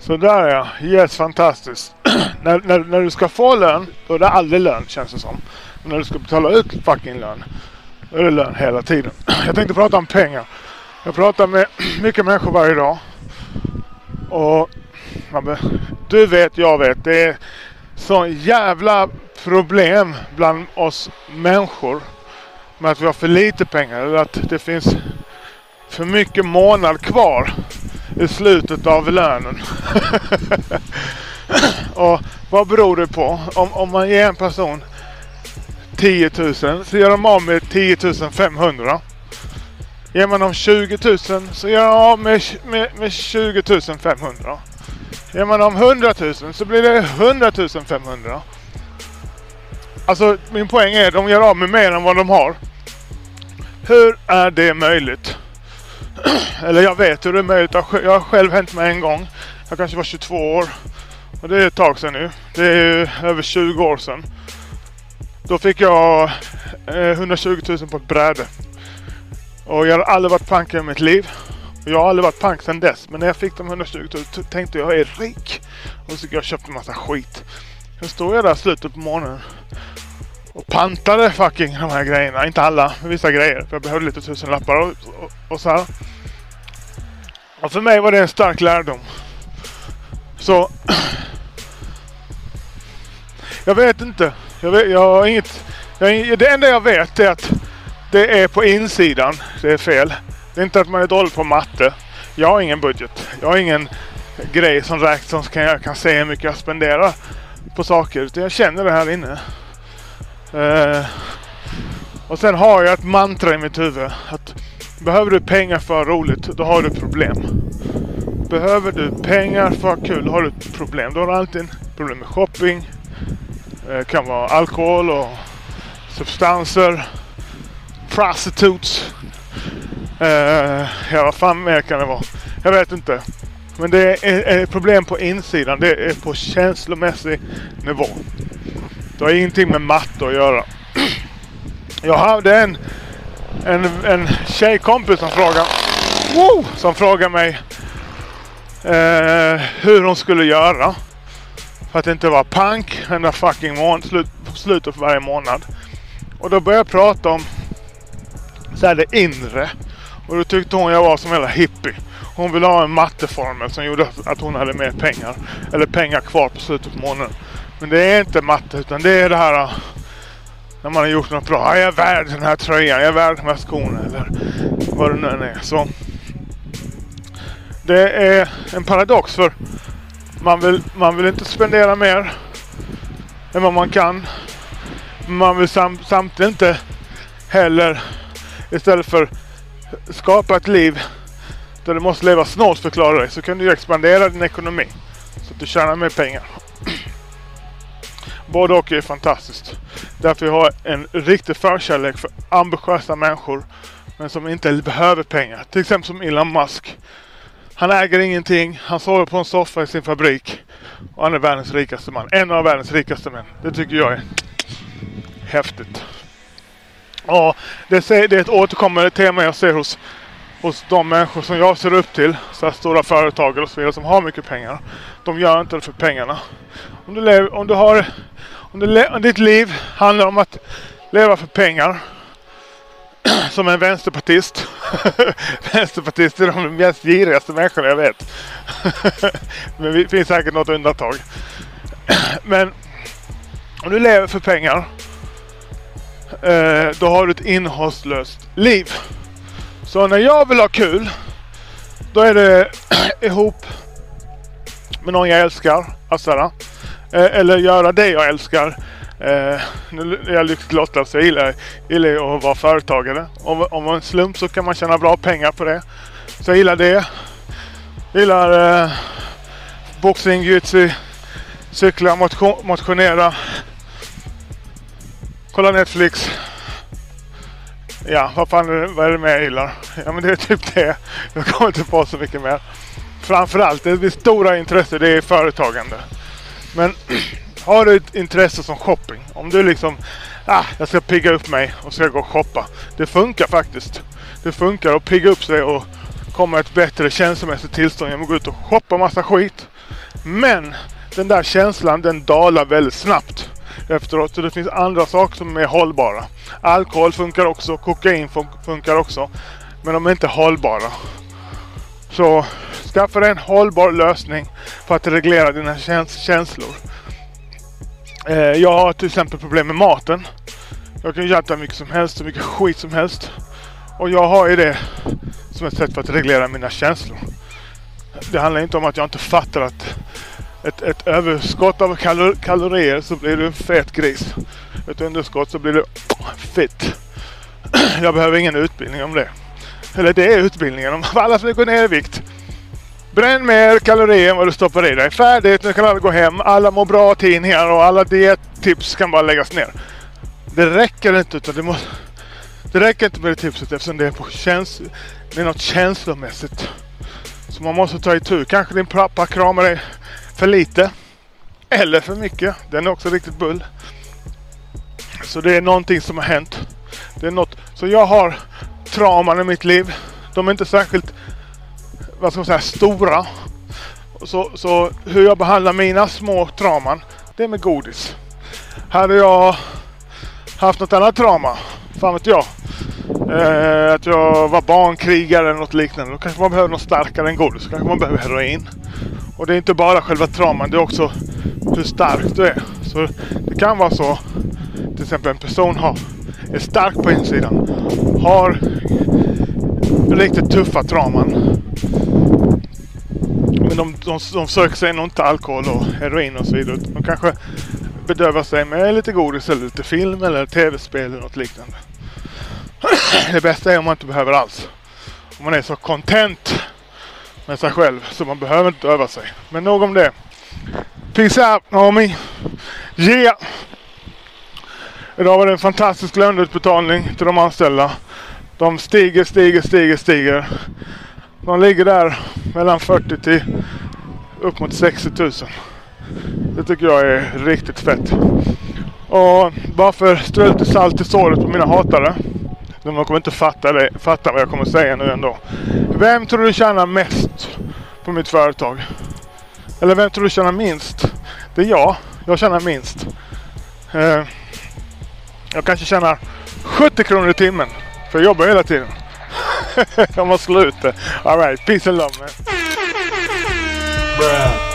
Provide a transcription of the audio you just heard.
Sådär ja. Yes, fantastiskt. när, när, när du ska få lön, då är det aldrig lön känns det som. Men när du ska betala ut fucking lön, då är det lön hela tiden. Jag tänkte prata om pengar. Jag pratar med mycket människor varje dag. Och du vet, jag vet. Det är så jävla problem bland oss människor med att vi har för lite pengar. Eller att det finns för mycket månad kvar i slutet av lönen. och vad beror det på? Om, om man ger en person 10 000 så gör de av med 10 500. Ger man dem 20 000 så gör de av med, med, med 20 500. Ger man dem 100 000 så blir det 100 500. Alltså min poäng är att de gör av med mer än vad de har. Hur är det möjligt? Eller jag vet hur det är möjligt. Jag har själv hänt mig en gång. Jag kanske var 22 år. Och det är ett tag sedan nu. Det är över 20 år sedan. Då fick jag eh, 120 000 på ett bräde. Och jag har aldrig varit pank i mitt liv. Och jag har aldrig varit pank sedan dess. Men när jag fick de 120 000 tänkte jag jag är rik. Och så jag köpte en massa skit. Sen stod jag där i slutet på morgonen. Och pantade fucking de här grejerna. Inte alla, men vissa grejer. För jag behövde lite tusenlappar och, och, och så här. Och för mig var det en stark lärdom. Så... Jag vet inte. Jag, vet, jag har inget... Jag, det enda jag vet är att det är på insidan det är fel. Det är inte att man är dålig på matte. Jag har ingen budget. Jag har ingen grej som räknas som jag kan se hur mycket jag spenderar på saker. Utan jag känner det här inne. Eh, och sen har jag ett mantra i mitt huvud. Att behöver du pengar för roligt, då har du problem. Behöver du pengar för kul, då har du ett problem. Då har du alltid problem med shopping. Det kan vara alkohol och substanser. Prostitutes. Eh, ja, vad fan mer kan det vara? Jag vet inte. Men det är ett problem på insidan. Det är på känslomässig nivå. Det har ingenting med matte att göra. Jag hade en, en, en tjejkompis som frågade, wow, som frågade mig eh, hur hon skulle göra för att inte vara pank enda fucking månad, slut, slutet för varje månad. Och då började jag prata om så här, det inre. Och då tyckte hon jag var som jävla hippie. Hon ville ha en matteformel som gjorde att hon hade mer pengar. Eller pengar kvar på slutet på månaden. Men det är inte matte utan det är det här äh, när man har gjort något bra. Jag är värd den här tröjan, jag är värd de här skorna eller vad det nu än är. Så det är en paradox för man vill, man vill inte spendera mer än vad man kan. Man vill sam, samtidigt inte heller istället för skapa ett liv där du måste leva snålt för att klara dig så kan du expandera din ekonomi så att du tjänar mer pengar. Både och är fantastiskt. Därför jag har en riktig förkärlek för ambitiösa människor. Men som inte behöver pengar. Till exempel som Elon Musk. Han äger ingenting. Han sover på en soffa i sin fabrik. Och han är världens rikaste man. En av världens rikaste män. Det tycker jag är häftigt. Ja, det är ett återkommande tema jag ser hos, hos de människor som jag ser upp till. Så här stora företagare och så vidare som har mycket pengar. De gör inte det för pengarna. Om du, lever, om du har om, du, om ditt liv handlar om att leva för pengar. Som en vänsterpartist. Vänsterpartister är de mest girigaste människorna jag vet. Men det finns säkert något undantag. Men om du lever för pengar. Eh, då har du ett innehållslöst liv. Så när jag vill ha kul. Då är det ihop med någon jag älskar. Alltså, Eh, eller göra det jag älskar. Eh, nu är jag lyckligt lottad så jag gillar, gillar att vara företagare. Om, om en slump så kan man tjäna bra pengar på det. Så jag gillar det. Jag gillar eh, boxning, jujutsu, cykla, motion, motionera. Kolla Netflix. Ja, vad fan är det, vad är det mer jag gillar? Ja men det är typ det. Jag kommer inte på så mycket mer. Framförallt, det mitt stora intresse det är företagande. Men har du ett intresse som shopping. Om du liksom, ah, jag ska pigga upp mig och ska gå och shoppa. Det funkar faktiskt. Det funkar att pigga upp sig och komma i ett bättre känslomässigt tillstånd genom att gå ut och shoppa massa skit. Men den där känslan den dalar väldigt snabbt efteråt. Så det finns andra saker som är hållbara. Alkohol funkar också, kokain funkar också. Men de är inte hållbara. Så skaffa dig en hållbar lösning för att reglera dina käns känslor. Eh, jag har till exempel problem med maten. Jag kan äta mycket som helst och mycket skit som helst. Och jag har ju det som ett sätt för att reglera mina känslor. Det handlar inte om att jag inte fattar att ett, ett överskott av kalor kalorier så blir du en fet gris. Ett underskott så blir du fit. Jag behöver ingen utbildning om det. Eller det är utbildningen om alla som vill gå ner i vikt. Bränn mer kalorier än vad du stoppar i dig. Färdigt, nu kan alla gå hem. Alla mår bra tidningar och alla diettips kan bara läggas ner. Det räcker inte utan det måste... Det räcker inte med det tipset eftersom det är på käns det är något känslomässigt. Så man måste ta itu. Kanske din pappa kramar dig för lite. Eller för mycket. Den är också riktigt bull. Så det är någonting som har hänt. Det är något. Så jag har trauman i mitt liv. De är inte särskilt vad ska man säga, stora. Så, så hur jag behandlar mina små trauman, det är med godis. Hade jag haft något annat trauma, fan vet jag. Eh, att jag var barnkrigare eller något liknande. Då kanske man behöver något starkare än godis. Då kanske man behöver heroin. Och det är inte bara själva trauman, det är också hur stark du är. Så det kan vara så, till exempel en person har, är stark på insidan, har riktigt tuffa trauman. Men de, de, de söker sig nog inte alkohol och heroin och så vidare. De kanske bedövar sig med lite godis eller lite film eller tv-spel eller något liknande. Det bästa är om man inte behöver alls. Om man är så content med sig själv så man behöver inte öva sig. Men nog om det. Peace out Naomi. Yeah! Idag var det en fantastisk löneutbetalning till de anställda. De stiger, stiger, stiger, stiger. De ligger där mellan 40 till upp mot 60 000. Det tycker jag är riktigt fett. Och bara för att strö lite salt i såret på mina hatare. De kommer inte fatta, det, fatta vad jag kommer säga nu ändå. Vem tror du tjänar mest på mitt företag? Eller vem tror du tjänar minst? Det är jag. Jag tjänar minst. Eh, jag kanske tjänar 70 kronor i timmen. För jag jobbar hela tiden. jag måste slå ut det. Alright, peace and love man. Bruh.